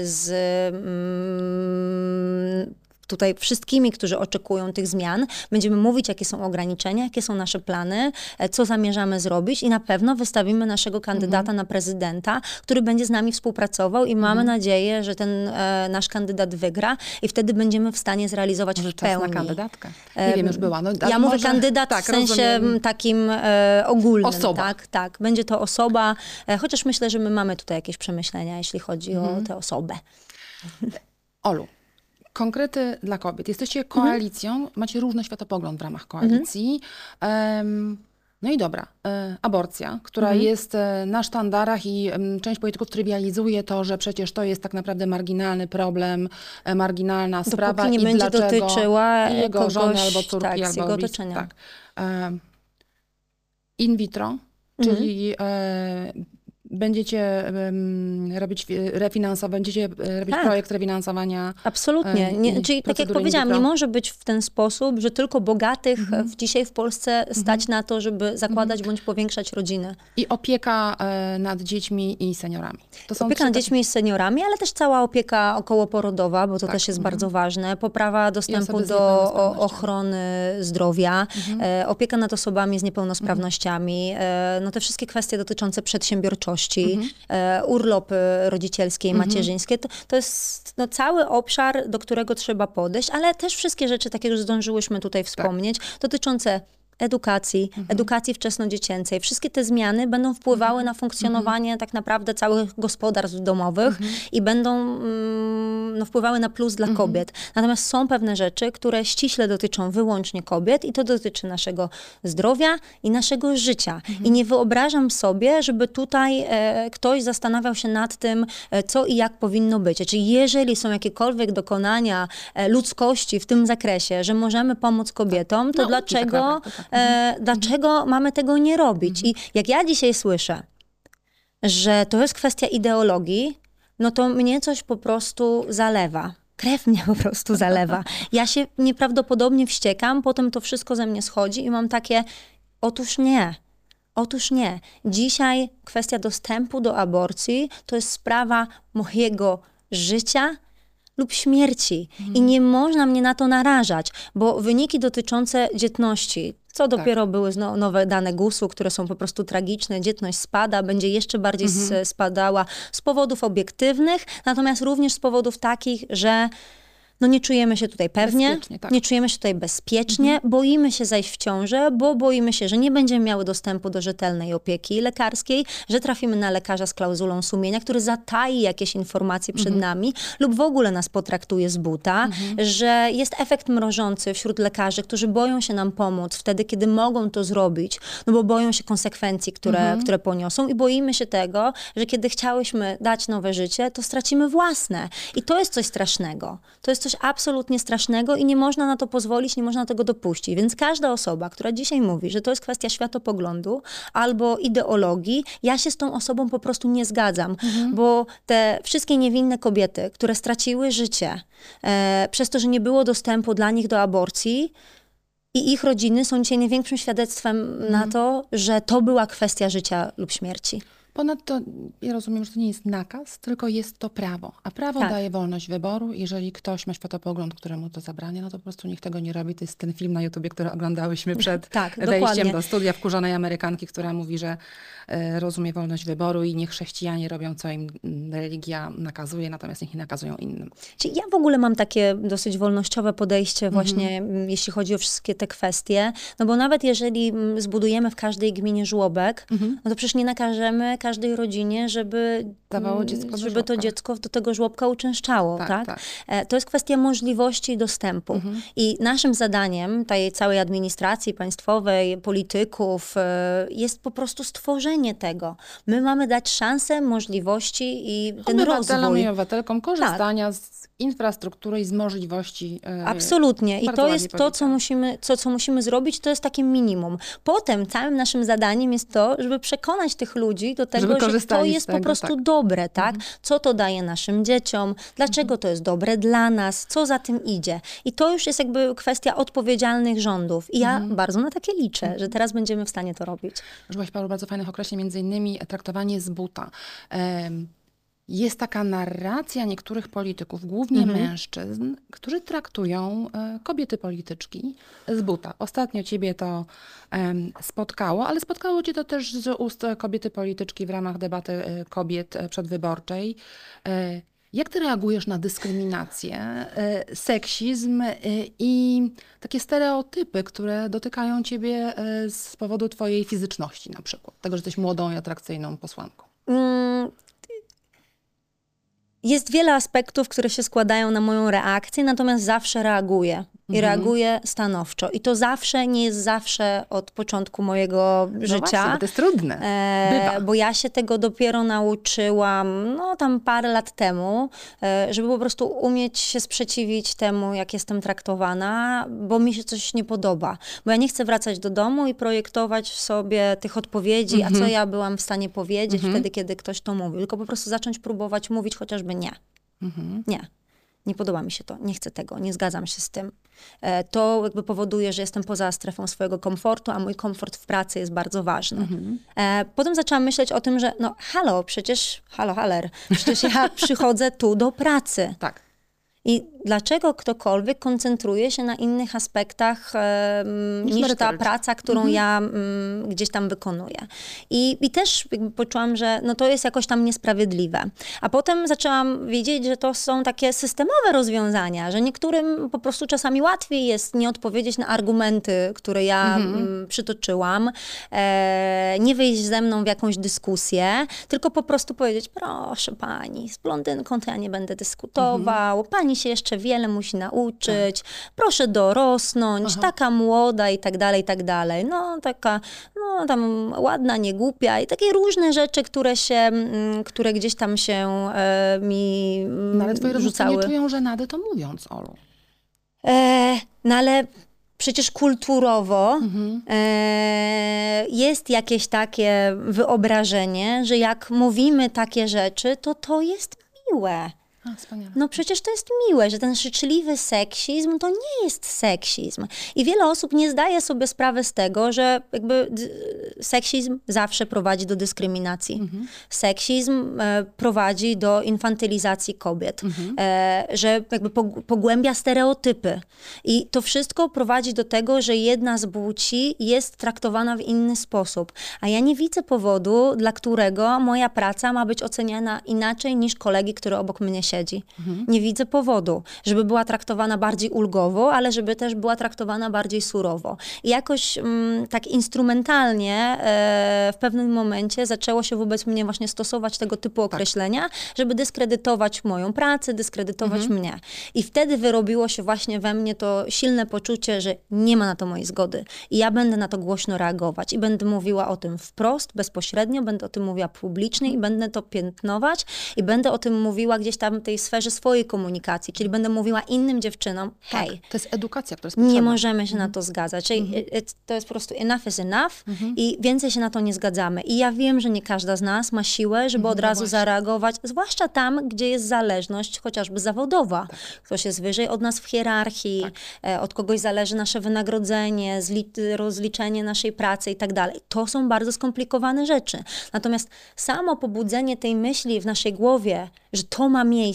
z mm, tutaj wszystkimi, którzy oczekują tych zmian. Będziemy mówić, jakie są ograniczenia, jakie są nasze plany, e, co zamierzamy zrobić i na pewno wystawimy naszego kandydata mhm. na prezydenta, który będzie z nami współpracował i mamy mhm. nadzieję, że ten e, nasz kandydat wygra i wtedy będziemy w stanie zrealizować może w pełni. na kandydatkę. Nie wiem, już była. No, ja mówię kandydat tak, w sensie rozumiem. takim e, ogólnym. Osoba. Tak, tak. Będzie to osoba, e, chociaż myślę, że my mamy tutaj jakieś przemyślenia, jeśli chodzi mhm. o tę osobę. Olu, konkrety dla kobiet. Jesteście koalicją, mhm. macie różny światopogląd w ramach koalicji. Um, no i dobra, e, aborcja, która mhm. jest e, na sztandarach i część polityków trywializuje to, że przecież to jest tak naprawdę marginalny problem, e, marginalna Dopóki sprawa nie i będzie dlaczego dotyczyła jego kogoś, żony albo córki tak, albo jego otoczenia. Tak. in vitro, mhm. Będziecie um, robić refinansowanie, będziecie e, robić tak. projekt refinansowania. Absolutnie. Nie, czyli tak jak powiedziałam, nie może być w ten sposób, że tylko bogatych mhm. w, dzisiaj w Polsce stać mhm. na to, żeby zakładać mhm. bądź powiększać rodziny. I opieka e, nad dziećmi i seniorami. opieka nad dziećmi i seniorami, ale też cała opieka okołoporodowa, bo to tak. też jest bardzo mhm. ważne. Poprawa dostępu do ochrony zdrowia, mhm. e, opieka nad osobami z niepełnosprawnościami, e, no te wszystkie kwestie dotyczące przedsiębiorczości mhm. e, urlop rodzicielskie i mhm. macierzyńskie. To, to jest no, cały obszar, do którego trzeba podejść, ale też wszystkie rzeczy, takie, że zdążyłyśmy tutaj tak. wspomnieć, tak. dotyczące edukacji, mhm. edukacji wczesnodziecięcej. Wszystkie te zmiany będą wpływały mhm. na funkcjonowanie mhm. tak naprawdę całych gospodarstw domowych mhm. i będą mm, no, wpływały na plus dla mhm. kobiet. Natomiast są pewne rzeczy, które ściśle dotyczą wyłącznie kobiet i to dotyczy naszego zdrowia i naszego życia. Mhm. I nie wyobrażam sobie, żeby tutaj e, ktoś zastanawiał się nad tym, e, co i jak powinno być. Czyli jeżeli są jakiekolwiek dokonania e, ludzkości w tym zakresie, że możemy pomóc kobietom, to no, dlaczego tak e, dlaczego mamy tego nie robić. I jak ja dzisiaj słyszę, że to jest kwestia ideologii, no to mnie coś po prostu zalewa. Krew mnie po prostu zalewa. Ja się nieprawdopodobnie wściekam, potem to wszystko ze mnie schodzi i mam takie, otóż nie. Otóż nie. Dzisiaj kwestia dostępu do aborcji to jest sprawa mojego życia, lub śmierci. Mhm. I nie można mnie na to narażać, bo wyniki dotyczące dzietności, co tak. dopiero tak. były nowe dane GUS-u, które są po prostu tragiczne. Dzietność spada, będzie jeszcze bardziej mhm. spadała z powodów obiektywnych, natomiast również z powodów takich, że no nie czujemy się tutaj pewnie, tak. nie czujemy się tutaj bezpiecznie, boimy się zajść w ciążę, bo boimy się, że nie będziemy miały dostępu do rzetelnej opieki lekarskiej, że trafimy na lekarza z klauzulą sumienia, który zatai jakieś informacje przed nami lub w ogóle nas potraktuje z buta, że jest efekt mrożący wśród lekarzy, którzy boją się nam pomóc wtedy, kiedy mogą to zrobić, no bo boją się konsekwencji, które, które poniosą i boimy się tego, że kiedy chciałyśmy dać nowe życie, to stracimy własne. I to jest coś strasznego. To jest coś absolutnie strasznego i nie można na to pozwolić, nie można tego dopuścić. Więc każda osoba, która dzisiaj mówi, że to jest kwestia światopoglądu albo ideologii, ja się z tą osobą po prostu nie zgadzam, bo te wszystkie niewinne kobiety, które straciły życie e, przez to, że nie było dostępu dla nich do aborcji, i ich rodziny są dzisiaj największym świadectwem na to, że to była kwestia życia lub śmierci. Ponadto ja rozumiem, że to nie jest nakaz, tylko jest to prawo. A prawo Tak. daje wolność wyboru. Jeżeli ktoś ma światopogląd, któremu to zabrania, no to po prostu niech tego nie robi. To jest ten film na YouTubie, który oglądałyśmy przed Tak, wejściem dokładnie. do studia wkurzonej Amerykanki, która mówi, że e, rozumie wolność wyboru i niech chrześcijanie robią, co im religia nakazuje, natomiast niech nie nakazują innym. Czyli ja w ogóle mam takie dosyć wolnościowe podejście właśnie, mm, jeśli chodzi o wszystkie te kwestie, no bo nawet jeżeli mm, zbudujemy w każdej gminie żłobek, no to przecież nie nakażemy każdej rodzinie, żeby, Dawało mm, dziecko żeby to dziecko do tego żłobka uczęszczało, tak? Tak, tak. E, To jest kwestia możliwości dostępu. I naszym zadaniem tej całej administracji państwowej, polityków, e, jest po prostu stworzenie tego. My mamy dać szansę, możliwości i ten rozwój. i obywatelkom korzystania z infrastruktury i z możliwości. e, Absolutnie. I to jest to, co musimy, co, co musimy zrobić, to jest takie minimum. Potem całym naszym zadaniem jest to, żeby przekonać tych ludzi do tego, że to jest po tego, prostu tak. dobre, tak? Co to daje naszym dzieciom, dlaczego to jest dobre dla nas, co za tym idzie. I to już jest jakby kwestia odpowiedzialnych rządów. I ja bardzo na takie liczę, że teraz będziemy w stanie to robić. Użyłaś paru bardzo fajnych określeń, między innymi traktowanie z buta. Jest taka narracja niektórych polityków, głównie mężczyzn, którzy traktują e, kobiety polityczki z buta. Ostatnio ciebie to spotkało, ale spotkało cię to też z ust kobiety polityczki w ramach debaty e, kobiet e, przedwyborczej. Jak ty reagujesz na dyskryminację, seksizm i takie stereotypy, które dotykają ciebie z powodu twojej fizyczności na przykład? Tego, że jesteś młodą i atrakcyjną posłanką. Jest wiele aspektów, które się składają na moją reakcję, natomiast zawsze reaguję. I Mhm. reaguję stanowczo. I to zawsze nie jest zawsze od początku mojego No życia. właśnie, bo to jest trudne. E, Bywa. bo ja się tego dopiero nauczyłam, no tam parę lat temu, e, żeby po prostu umieć się sprzeciwić temu, jak jestem traktowana, bo mi się coś nie podoba. Bo ja nie chcę wracać do domu i projektować w sobie tych odpowiedzi, a co ja byłam w stanie powiedzieć wtedy, kiedy ktoś to mówił. Tylko po prostu zacząć próbować mówić chociażby nie. Nie. Nie podoba mi się to, nie chcę tego, nie zgadzam się z tym. E, To jakby powoduje, że jestem poza strefą swojego komfortu, a mój komfort w pracy jest bardzo ważny. E, Potem zaczęłam myśleć o tym, że no halo, przecież, halo, haler, przecież ja przychodzę tu do pracy. Tak. I dlaczego ktokolwiek koncentruje się na innych aspektach em, Niż niż ta praca, którą ja mm, gdzieś tam wykonuję? I, I też poczułam, że no to jest jakoś tam niesprawiedliwe. A potem zaczęłam wiedzieć, że to są takie systemowe rozwiązania, że niektórym po prostu czasami łatwiej jest nie odpowiedzieć na argumenty, które ja mm, przytoczyłam, e, nie wyjść ze mną w jakąś dyskusję, tylko po prostu powiedzieć, proszę pani, z blondynką to ja nie będę dyskutował, pani się jeszcze wiele musi nauczyć, proszę dorosnąć, taka młoda i tak dalej, i tak dalej. No taka, no tam ładna, nie głupia i takie różne rzeczy, które się, mm, które gdzieś tam się e, mi mm, No ale rodzice rzucały. nie czują żenady to mówiąc, Olu. E, no ale przecież kulturowo Mhm. e, jest jakieś takie wyobrażenie, że jak mówimy takie rzeczy, to to jest miłe. Wspaniale. No przecież to jest miłe, że ten życzliwy seksizm to nie jest seksizm. I wiele osób nie zdaje sobie sprawy z tego, że jakby seksizm zawsze prowadzi do dyskryminacji. Seksizm e, prowadzi do infantylizacji kobiet, e, że jakby pog- pogłębia stereotypy. I to wszystko prowadzi do tego, że jedna z płci jest traktowana w inny sposób. A ja nie widzę powodu, dla którego moja praca ma być oceniana inaczej niż kolegi, który obok mnie siedzi. siedzi. Nie widzę powodu, żeby była traktowana bardziej ulgowo, ale żeby też była traktowana bardziej surowo. I jakoś mm, tak instrumentalnie e, w pewnym momencie zaczęło się wobec mnie właśnie stosować tego typu określenia, żeby dyskredytować moją pracę, dyskredytować mnie. I wtedy wyrobiło się właśnie we mnie to silne poczucie, że nie ma na to mojej zgody. I ja będę na to głośno reagować i będę mówiła o tym wprost, bezpośrednio, będę o tym mówiła publicznie i będę to piętnować i będę o tym mówiła gdzieś tam tej sferze swojej komunikacji, czyli będę mówiła innym dziewczynom, hej, To jest edukacja, która jest potrzebna. nie możemy się na to zgadzać. Czyli it- to jest po prostu enough is enough i więcej się na to nie zgadzamy. I ja wiem, że nie każda z nas ma siłę, żeby od razu zareagować, zwłaszcza tam, gdzie jest zależność chociażby zawodowa. Ktoś jest wyżej od nas w hierarchii, e, od kogoś zależy nasze wynagrodzenie, zli- rozliczenie naszej pracy i tak dalej. To są bardzo skomplikowane rzeczy. Natomiast samo pobudzenie tej myśli w naszej głowie, że to ma miejsce,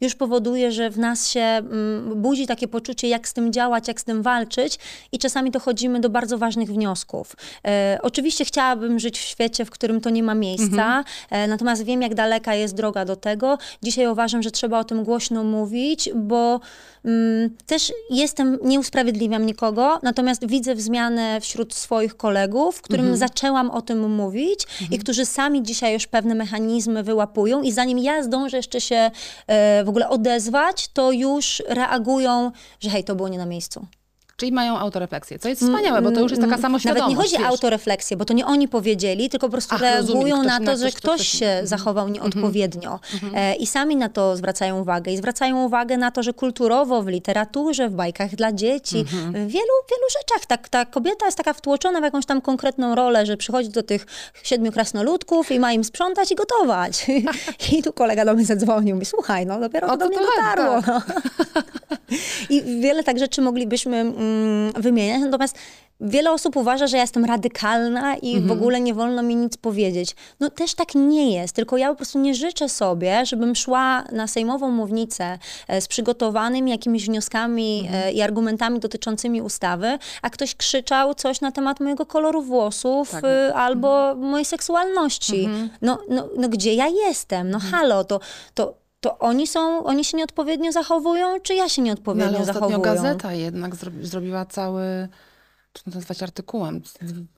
już powoduje, że w nas się mm, budzi takie poczucie, jak z tym działać, jak z tym walczyć i czasami dochodzimy do bardzo ważnych wniosków. E, oczywiście chciałabym żyć w świecie, w którym to nie ma miejsca, e, natomiast wiem, jak daleka jest droga do tego. Dzisiaj uważam, że trzeba o tym głośno mówić, bo też jestem, nie usprawiedliwiam nikogo, natomiast widzę zmianę wśród swoich kolegów, którym zaczęłam o tym mówić i którzy sami dzisiaj już pewne mechanizmy wyłapują i zanim ja zdążę jeszcze się e, w ogóle odezwać, to już reagują, że hej, to było nie na miejscu. Czyli mają autorefleksję, co jest wspaniałe, bo to już jest taka samoświadomość. Nawet nie chodzi wiesz. o autorefleksję, bo to nie oni powiedzieli, tylko po prostu Ach, reagują ktoś na to, że kto ktoś coś- się Mhm. zachował nieodpowiednio. E, I sami na to zwracają uwagę. I zwracają uwagę na to, że kulturowo, w literaturze, w bajkach dla dzieci, Mhm. w wielu, wielu rzeczach tak, ta kobieta jest taka wtłoczona w jakąś tam konkretną rolę, że przychodzi do tych siedmiu krasnoludków i ma im sprzątać i gotować. I tu kolega do mnie zadzwonił, mówi, słuchaj, no dopiero O to do mnie to chodzi? dotarło. I wiele tak rzeczy moglibyśmy mm, wymieniać, natomiast wiele osób uważa, że ja jestem radykalna i Mhm. w ogóle nie wolno mi nic powiedzieć. No też tak nie jest, tylko ja po prostu nie życzę sobie, żebym szła na sejmową mównicę e, z przygotowanymi jakimiś wnioskami Mhm. e, i argumentami dotyczącymi ustawy, a ktoś krzyczał coś na temat mojego koloru włosów Tak. e, albo mojej seksualności. Mhm. No, no, no gdzie ja jestem? No halo, to... to to oni są, oni się nieodpowiednio zachowują, czy ja się No, nieodpowiednio ale ostatnio zachowuję? gazeta jednak zrobi, zrobiła cały, to nazwać artykułem?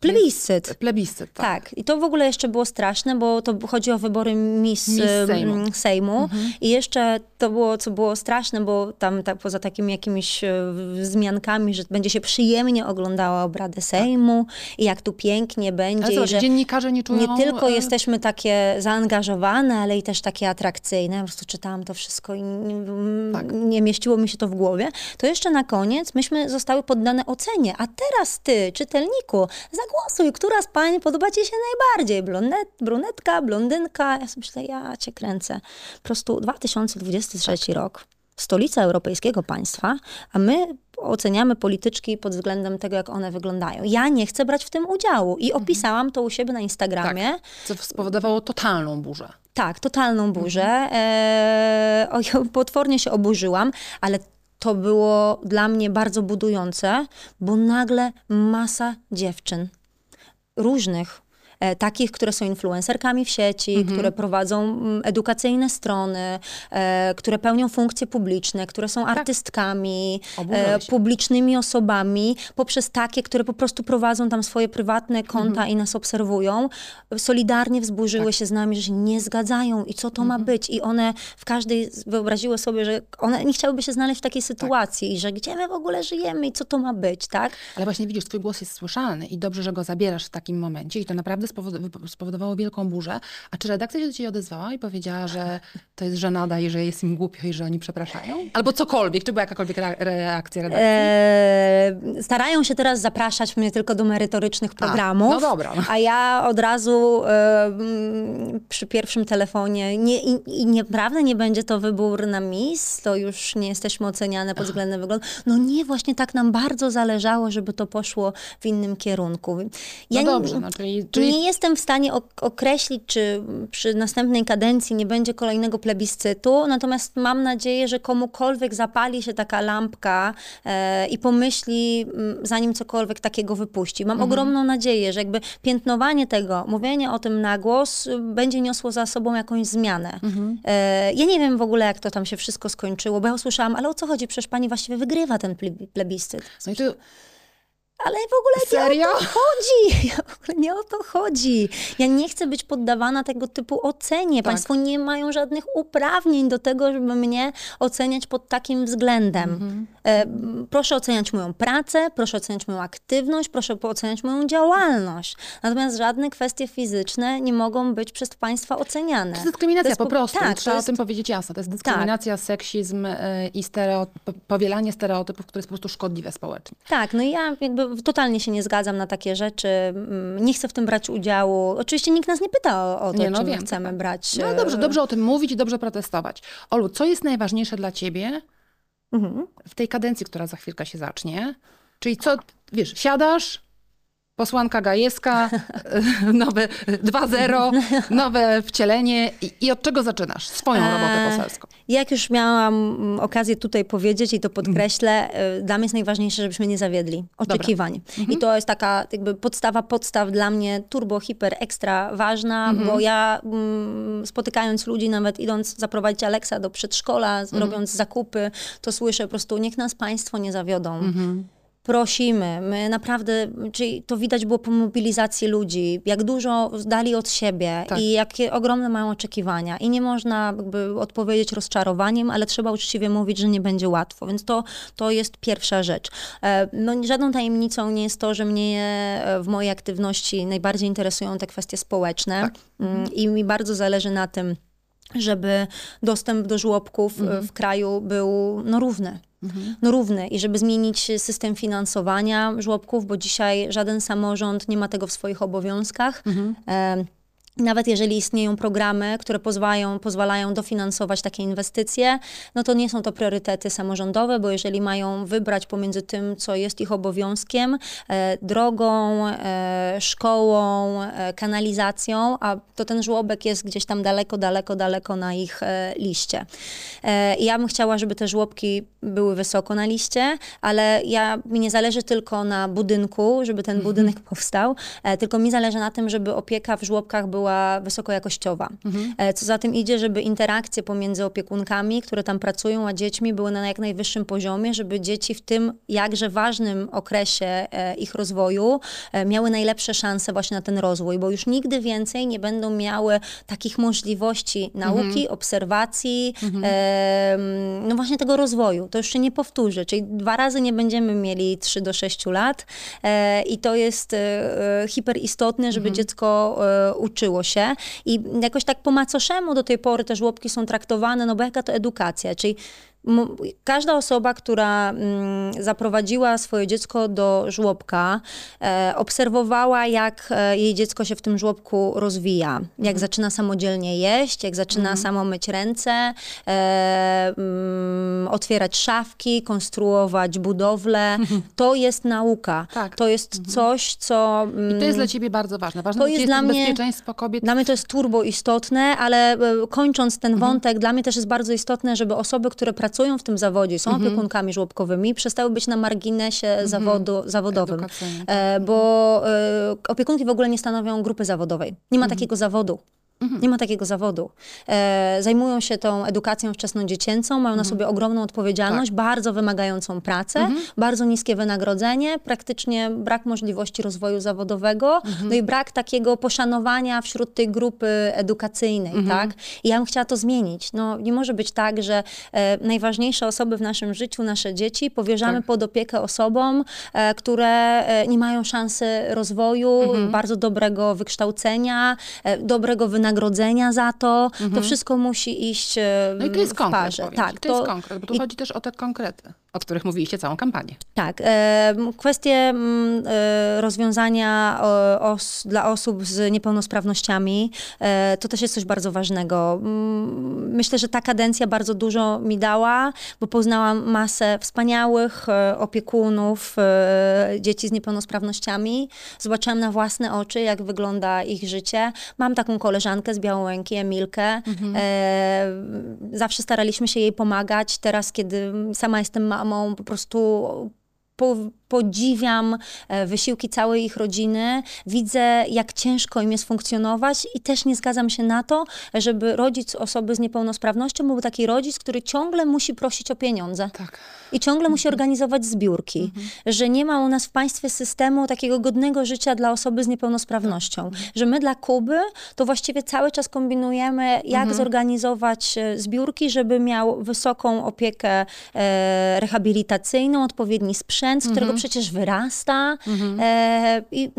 Plebiscyt. Plebiscyt, tak. Tak, i to w ogóle jeszcze było straszne, bo to chodzi o wybory Miss, Miss em, Sejmu. Mhm. Sejmu. I jeszcze to było, co było straszne, bo tam tak, poza takimi jakimiś e, wzmiankami, że będzie się przyjemnie oglądała obrady Sejmu i jak tu pięknie będzie. Ale zobacz, że dziennikarze nie czują... nie tylko e, jesteśmy takie zaangażowane, ale i też takie atrakcyjne. Po prostu czytałam to wszystko i nie, Tak. nie mieściło mi się to w głowie. To jeszcze na koniec myśmy zostały poddane ocenie. A teraz ty, czytelniku, zagłosuj, która z pań podoba ci się najbardziej? Brunetka, blondynka? Ja sobie myślę, ja cię kręcę. Po prostu 2023 rok. Stolica europejskiego państwa, a my oceniamy polityczki pod względem tego, jak one wyglądają. Ja nie chcę brać w tym udziału i opisałam to u siebie na Instagramie. Co spowodowało totalną burzę. Tak, totalną burzę. E, o, ja potwornie się oburzyłam, ale to było dla mnie bardzo budujące, bo nagle masa dziewczyn różnych. E, takich, które są influencerkami w sieci, które prowadzą mm, edukacyjne strony, e, które pełnią funkcje publiczne, które są artystkami, Oburzyły e, publicznymi osobami, poprzez takie, które po prostu prowadzą tam swoje prywatne konta i nas obserwują, solidarnie wzburzyły się z nami, że się nie zgadzają i co to ma być. I one w każdej wyobraziły sobie, że one nie chciałyby się znaleźć w takiej sytuacji i że gdzie my w ogóle żyjemy i co to ma być, tak? Ale właśnie widzisz, twój głos jest słyszalny i dobrze, że go zabierasz w takim momencie i to naprawdę spowodowało, wielką burzę. A czy redakcja się do ciebie odezwała i powiedziała, że to jest żenada i że jest im głupio i że oni przepraszają? Albo cokolwiek, czy była jakakolwiek rea- reakcja redakcji? E, starają się teraz zapraszać mnie tylko do merytorycznych programów. no dobra. A ja od razu e, mm, przy pierwszym telefonie nie, i, i nieprawda nie będzie to wybór na Miss, to już nie jesteśmy oceniane pod względem wyglądu. No nie, właśnie tak nam bardzo zależało, żeby to poszło w innym kierunku. No dobrze, no, czyli, czyli Nie jestem w stanie ok- określić, czy przy następnej kadencji nie będzie kolejnego plebiscytu, natomiast mam nadzieję, że komukolwiek zapali się taka lampka e, i pomyśli, m, zanim cokolwiek takiego wypuści. Mam ogromną nadzieję, że jakby piętnowanie tego, mówienie o tym na głos y, będzie niosło za sobą jakąś zmianę. E, ja nie wiem w ogóle, jak to tam się wszystko skończyło, bo ja usłyszałam, ale o co chodzi? Przecież pani właściwie wygrywa ten ple- plebiscyt. No i tu Ale w ogóle Serio? nie o to chodzi. Ja w ogóle nie o to chodzi. Ja nie chcę być poddawana tego typu ocenie. Tak. Państwo nie mają żadnych uprawnień do tego, żeby mnie oceniać pod takim względem. Mhm. E, proszę oceniać moją pracę, proszę oceniać moją aktywność, proszę oceniać moją działalność. Natomiast żadne kwestie fizyczne nie mogą być przez państwa oceniane. To jest dyskryminacja To jest po po- prostu. tak, Trzeba o tym powiedzieć jasno. To jest dyskryminacja, seksizm y, i stereo, po- powielanie stereotypów, które jest po prostu szkodliwe społecznie. Tak, no i ja jakby totalnie się nie zgadzam na takie rzeczy. Mm, Nie chcę w tym brać udziału. Oczywiście nikt nas nie pyta o, o to, Nie, no czy wiem, chcemy tak. brać. No e, dobrze, dobrze o tym mówić i dobrze protestować. Olu, co jest najważniejsze dla ciebie Mhm. w tej kadencji, która za chwilkę się zacznie? Czyli co, wiesz, siadasz, posłanka Gajewska, nowe 2-0, nowe wcielenie. I, i od czego zaczynasz? Swoją robotę Eee, poselską? Jak już miałam mm, okazję tutaj powiedzieć i to podkreślę, e, dla mnie jest najważniejsze, żebyśmy nie zawiedli. Oczekiwań. I to jest taka jakby podstawa podstaw dla mnie turbo, hiper, ekstra ważna, bo ja mm, spotykając ludzi, nawet idąc zaprowadzić Aleksa do przedszkola, robiąc zakupy, to słyszę po prostu, niech nas państwo nie zawiodą. Prosimy, my naprawdę, czyli to widać było po mobilizacji ludzi, jak dużo dali od siebie Tak. i jakie ogromne mają oczekiwania. I nie można jakby odpowiedzieć rozczarowaniem, ale trzeba uczciwie mówić, że nie będzie łatwo. Więc to, to jest pierwsza rzecz. E, No, żadną tajemnicą nie jest to, że mnie e, w mojej aktywności najbardziej interesują te kwestie społeczne Tak. Mm, i mi bardzo zależy na tym, żeby dostęp do żłobków e, Mhm. w kraju był no, równy. No równy i żeby zmienić system finansowania żłobków, bo dzisiaj żaden samorząd nie ma tego w swoich obowiązkach. Mhm. E, nawet jeżeli istnieją programy, które pozwalają, pozwalają dofinansować takie inwestycje, no to nie są to priorytety samorządowe, bo jeżeli mają wybrać pomiędzy tym, co jest ich obowiązkiem, e, drogą, e, szkołą, e, kanalizacją, a to ten żłobek jest gdzieś tam daleko, daleko, daleko na ich e, liście. E, ja bym chciała, żeby te żłobki były wysoko na liście, ale ja, mi nie zależy tylko na budynku, żeby ten budynek powstał, e, tylko mi zależy na tym, żeby opieka w żłobkach była wysokojakościowa. E, Co za tym idzie, żeby interakcje pomiędzy opiekunkami, które tam pracują, a dziećmi były na jak najwyższym poziomie, żeby dzieci w tym jakże ważnym okresie e, ich rozwoju e, miały najlepsze szanse właśnie na ten rozwój, bo już nigdy więcej nie będą miały takich możliwości nauki, obserwacji, e, no właśnie tego rozwoju. To już się nie powtórzy, czyli dwa razy nie będziemy mieli 3 do 6 lat e, i to jest e, hiperistotne, żeby dziecko e, się i jakoś tak po macoszemu do tej pory te żłobki są traktowane, no bo jaka to edukacja, czyli każda osoba, która mm, zaprowadziła swoje dziecko do żłobka, e, obserwowała, jak e, jej dziecko się w tym żłobku rozwija. Jak zaczyna samodzielnie jeść, jak zaczyna samo myć ręce, e, mm, otwierać szafki, konstruować budowle. To jest nauka. Tak. To jest coś, co... I to jest dla ciebie bardzo ważne. Ważne To jest dla mnie- bezpieczeństwo kobiet. Dla mnie to jest turbo istotne, ale kończąc ten Mhm. wątek, dla mnie też jest bardzo istotne, żeby osoby, które pracują w tym zawodzie, są Mhm. opiekunkami żłobkowymi, przestały być na marginesie zawodu, zawodowym. E, bo e, opiekunki w ogóle nie stanowią grupy zawodowej. Nie ma Mhm. takiego zawodu. Nie ma takiego zawodu. E, zajmują się tą edukacją wczesnodziecięcą, mają Mhm. na sobie ogromną odpowiedzialność, Tak. bardzo wymagającą pracę, bardzo niskie wynagrodzenie, praktycznie brak możliwości rozwoju zawodowego, Mhm. no i brak takiego poszanowania wśród tej grupy edukacyjnej, Mhm. tak? I ja bym chciała to zmienić. No, nie może być tak, że e, najważniejsze osoby w naszym życiu, nasze dzieci, powierzamy Tak. pod opiekę osobom, e, które e, nie mają szansy rozwoju, Mhm. bardzo dobrego wykształcenia, e, dobrego wynagrodzenia, wynagrodzenia za to. To wszystko musi iść e, No i to jest w konkret, parze. powiem Tak, ci. to, jest konkret, bo tu i- chodzi też o te konkrety, o których mówiliście całą kampanię. Tak. E, kwestie e, rozwiązania os, dla osób z niepełnosprawnościami e, to też jest coś bardzo ważnego. Myślę, że ta kadencja bardzo dużo mi dała, bo poznałam masę wspaniałych e, opiekunów dzieci z niepełnosprawnościami. Zobaczyłam na własne oczy, jak wygląda ich życie. Mam taką koleżankę z Białołęki, Emilkę. E, zawsze staraliśmy się jej pomagać. Teraz, kiedy sama jestem mamą, po prostu po, podziwiam e, wysiłki całej ich rodziny, widzę, jak ciężko im jest funkcjonować i też nie zgadzam się na to, żeby rodzic osoby z niepełnosprawnością był taki rodzic, który ciągle musi prosić o pieniądze Tak. i ciągle musi organizować zbiórki, że nie ma u nas w państwie systemu takiego godnego życia dla osoby z niepełnosprawnością, że my dla Kuby to właściwie cały czas kombinujemy, jak zorganizować e, zbiórki, żeby miał wysoką opiekę e, rehabilitacyjną, odpowiedni sprzęt, z którego przecież wyrasta. E, i,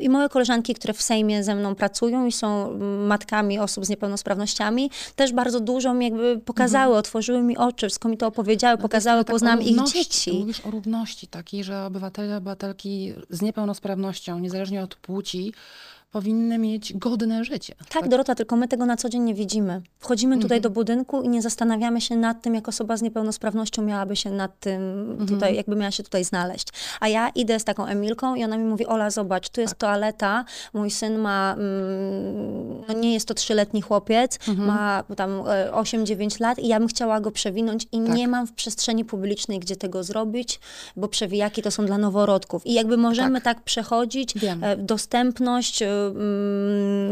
i, moje koleżanki, które w Sejmie ze mną pracują i są matkami osób z niepełnosprawnościami, też bardzo dużo mi jakby pokazały, otworzyły mi oczy, wszystko mi to opowiedziały, pokazały, Ale tak o poznałam ich dzieci. Mówisz o równości takiej, że obywatele, obywatelki z niepełnosprawnością, niezależnie od płci, powinny mieć godne życie. Tak, Dorota, tylko my tego na co dzień nie widzimy. Wchodzimy tutaj Mhm. do budynku i nie zastanawiamy się nad tym, jak osoba z niepełnosprawnością miałaby się nad tym Mhm. tutaj, jakby miała się tutaj znaleźć. A ja idę z taką Emilką i ona mi mówi, Ola, zobacz, tu Tak. jest toaleta, mój syn ma, mm, no nie jest to trzyletni chłopiec, Mhm. ma tam e, 8-9 lat i ja bym chciała go przewinąć i Tak. nie mam w przestrzeni publicznej, gdzie tego zrobić, bo przewijaki to są dla noworodków. I jakby możemy tak, przechodzić, Wiem. e, dostępność, e,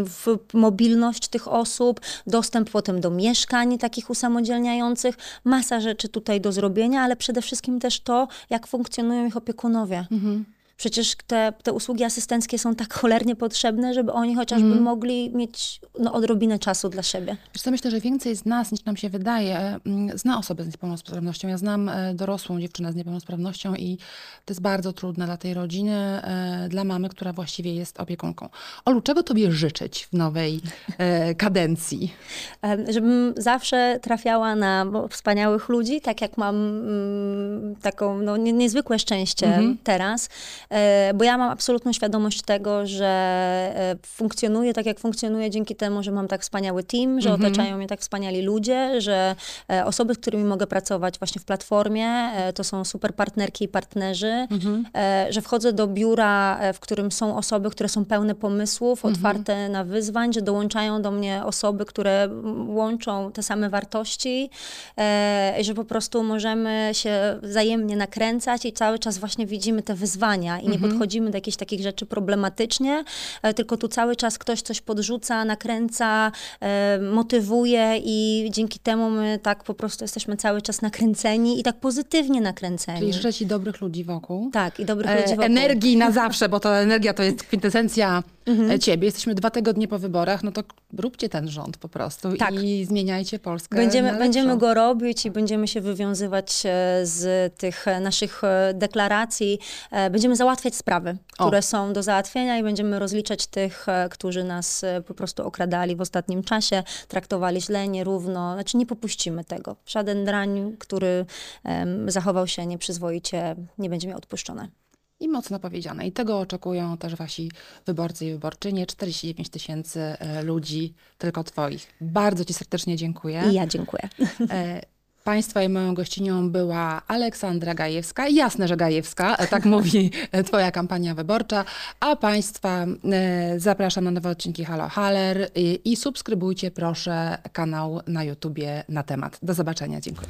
w mobilność tych osób, dostęp potem do mieszkań takich usamodzielniających, masa rzeczy tutaj do zrobienia, ale przede wszystkim też to, jak funkcjonują ich opiekunowie. Przecież te, te usługi asystenckie są tak cholernie potrzebne, żeby oni chociażby mogli mieć no, odrobinę czasu dla siebie. Wiesz co, myślę, że więcej z nas, niż nam się wydaje, mm, zna osobę z niepełnosprawnością. Ja znam e, dorosłą dziewczynę z niepełnosprawnością i to jest bardzo trudne dla tej rodziny, e, dla mamy, która właściwie jest opiekunką. Olu, czego tobie życzyć w nowej e, kadencji? Żebym zawsze trafiała na wspaniałych ludzi, tak jak mam mm, taką no, nie, niezwykłe szczęście teraz, e, bo ja mam absolutną świadomość tego, że e, funkcjonuję tak, jak funkcjonuję dzięki temu, że mam tak wspaniały team, że otaczają mnie tak wspaniali ludzie, że e, osoby, z którymi mogę pracować właśnie w platformie, e, to są super partnerki i partnerzy, e, że wchodzę do biura, e, w którym są osoby, które są pełne pomysłów, otwarte na wyzwań, że dołączają do mnie osoby, które łączą te same wartości e, że po prostu możemy się wzajemnie nakręcać i cały czas właśnie widzimy te wyzwania i nie podchodzimy do jakichś takich rzeczy problematycznie, e, tylko tu cały czas ktoś coś podrzuca, nakręca, e, motywuje i dzięki temu my tak po prostu jesteśmy cały czas nakręceni i tak pozytywnie nakręceni. Czyli życzę ci dobrych ludzi wokół. Tak, i dobrych E, ludzi wokół. energii na zawsze, bo to energia to jest kwintesencja Mhm. e, ciebie. Jesteśmy dwa tygodnie po wyborach, no to róbcie ten rząd po prostu Tak. i zmieniajcie Polskę Będziemy, będziemy go robić i będziemy się wywiązywać e, z tych e, naszych deklaracji. Będziemy załatwiać sprawy, O. które są do załatwienia i będziemy rozliczać tych, którzy nas po prostu okradali w ostatnim czasie, traktowali źle, nierówno. Znaczy nie popuścimy tego. Żaden drań, który em, zachował się nieprzyzwoicie, nie będzie miał odpuszczone. I mocno powiedziane. I tego oczekują też wasi wyborcy i wyborczynie. 49 tysięcy e, ludzi, tylko twoich. Bardzo ci serdecznie dziękuję. I ja dziękuję. E, Państwa i moją gościnią była Aleksandra Gajewska. Jasne, że Gajewska, e, tak mówi twoja kampania wyborcza. A Państwa zapraszam na nowe odcinki Halo Haller i, i subskrybujcie proszę kanał na YouTubie na temat. Do zobaczenia. Dziękuję.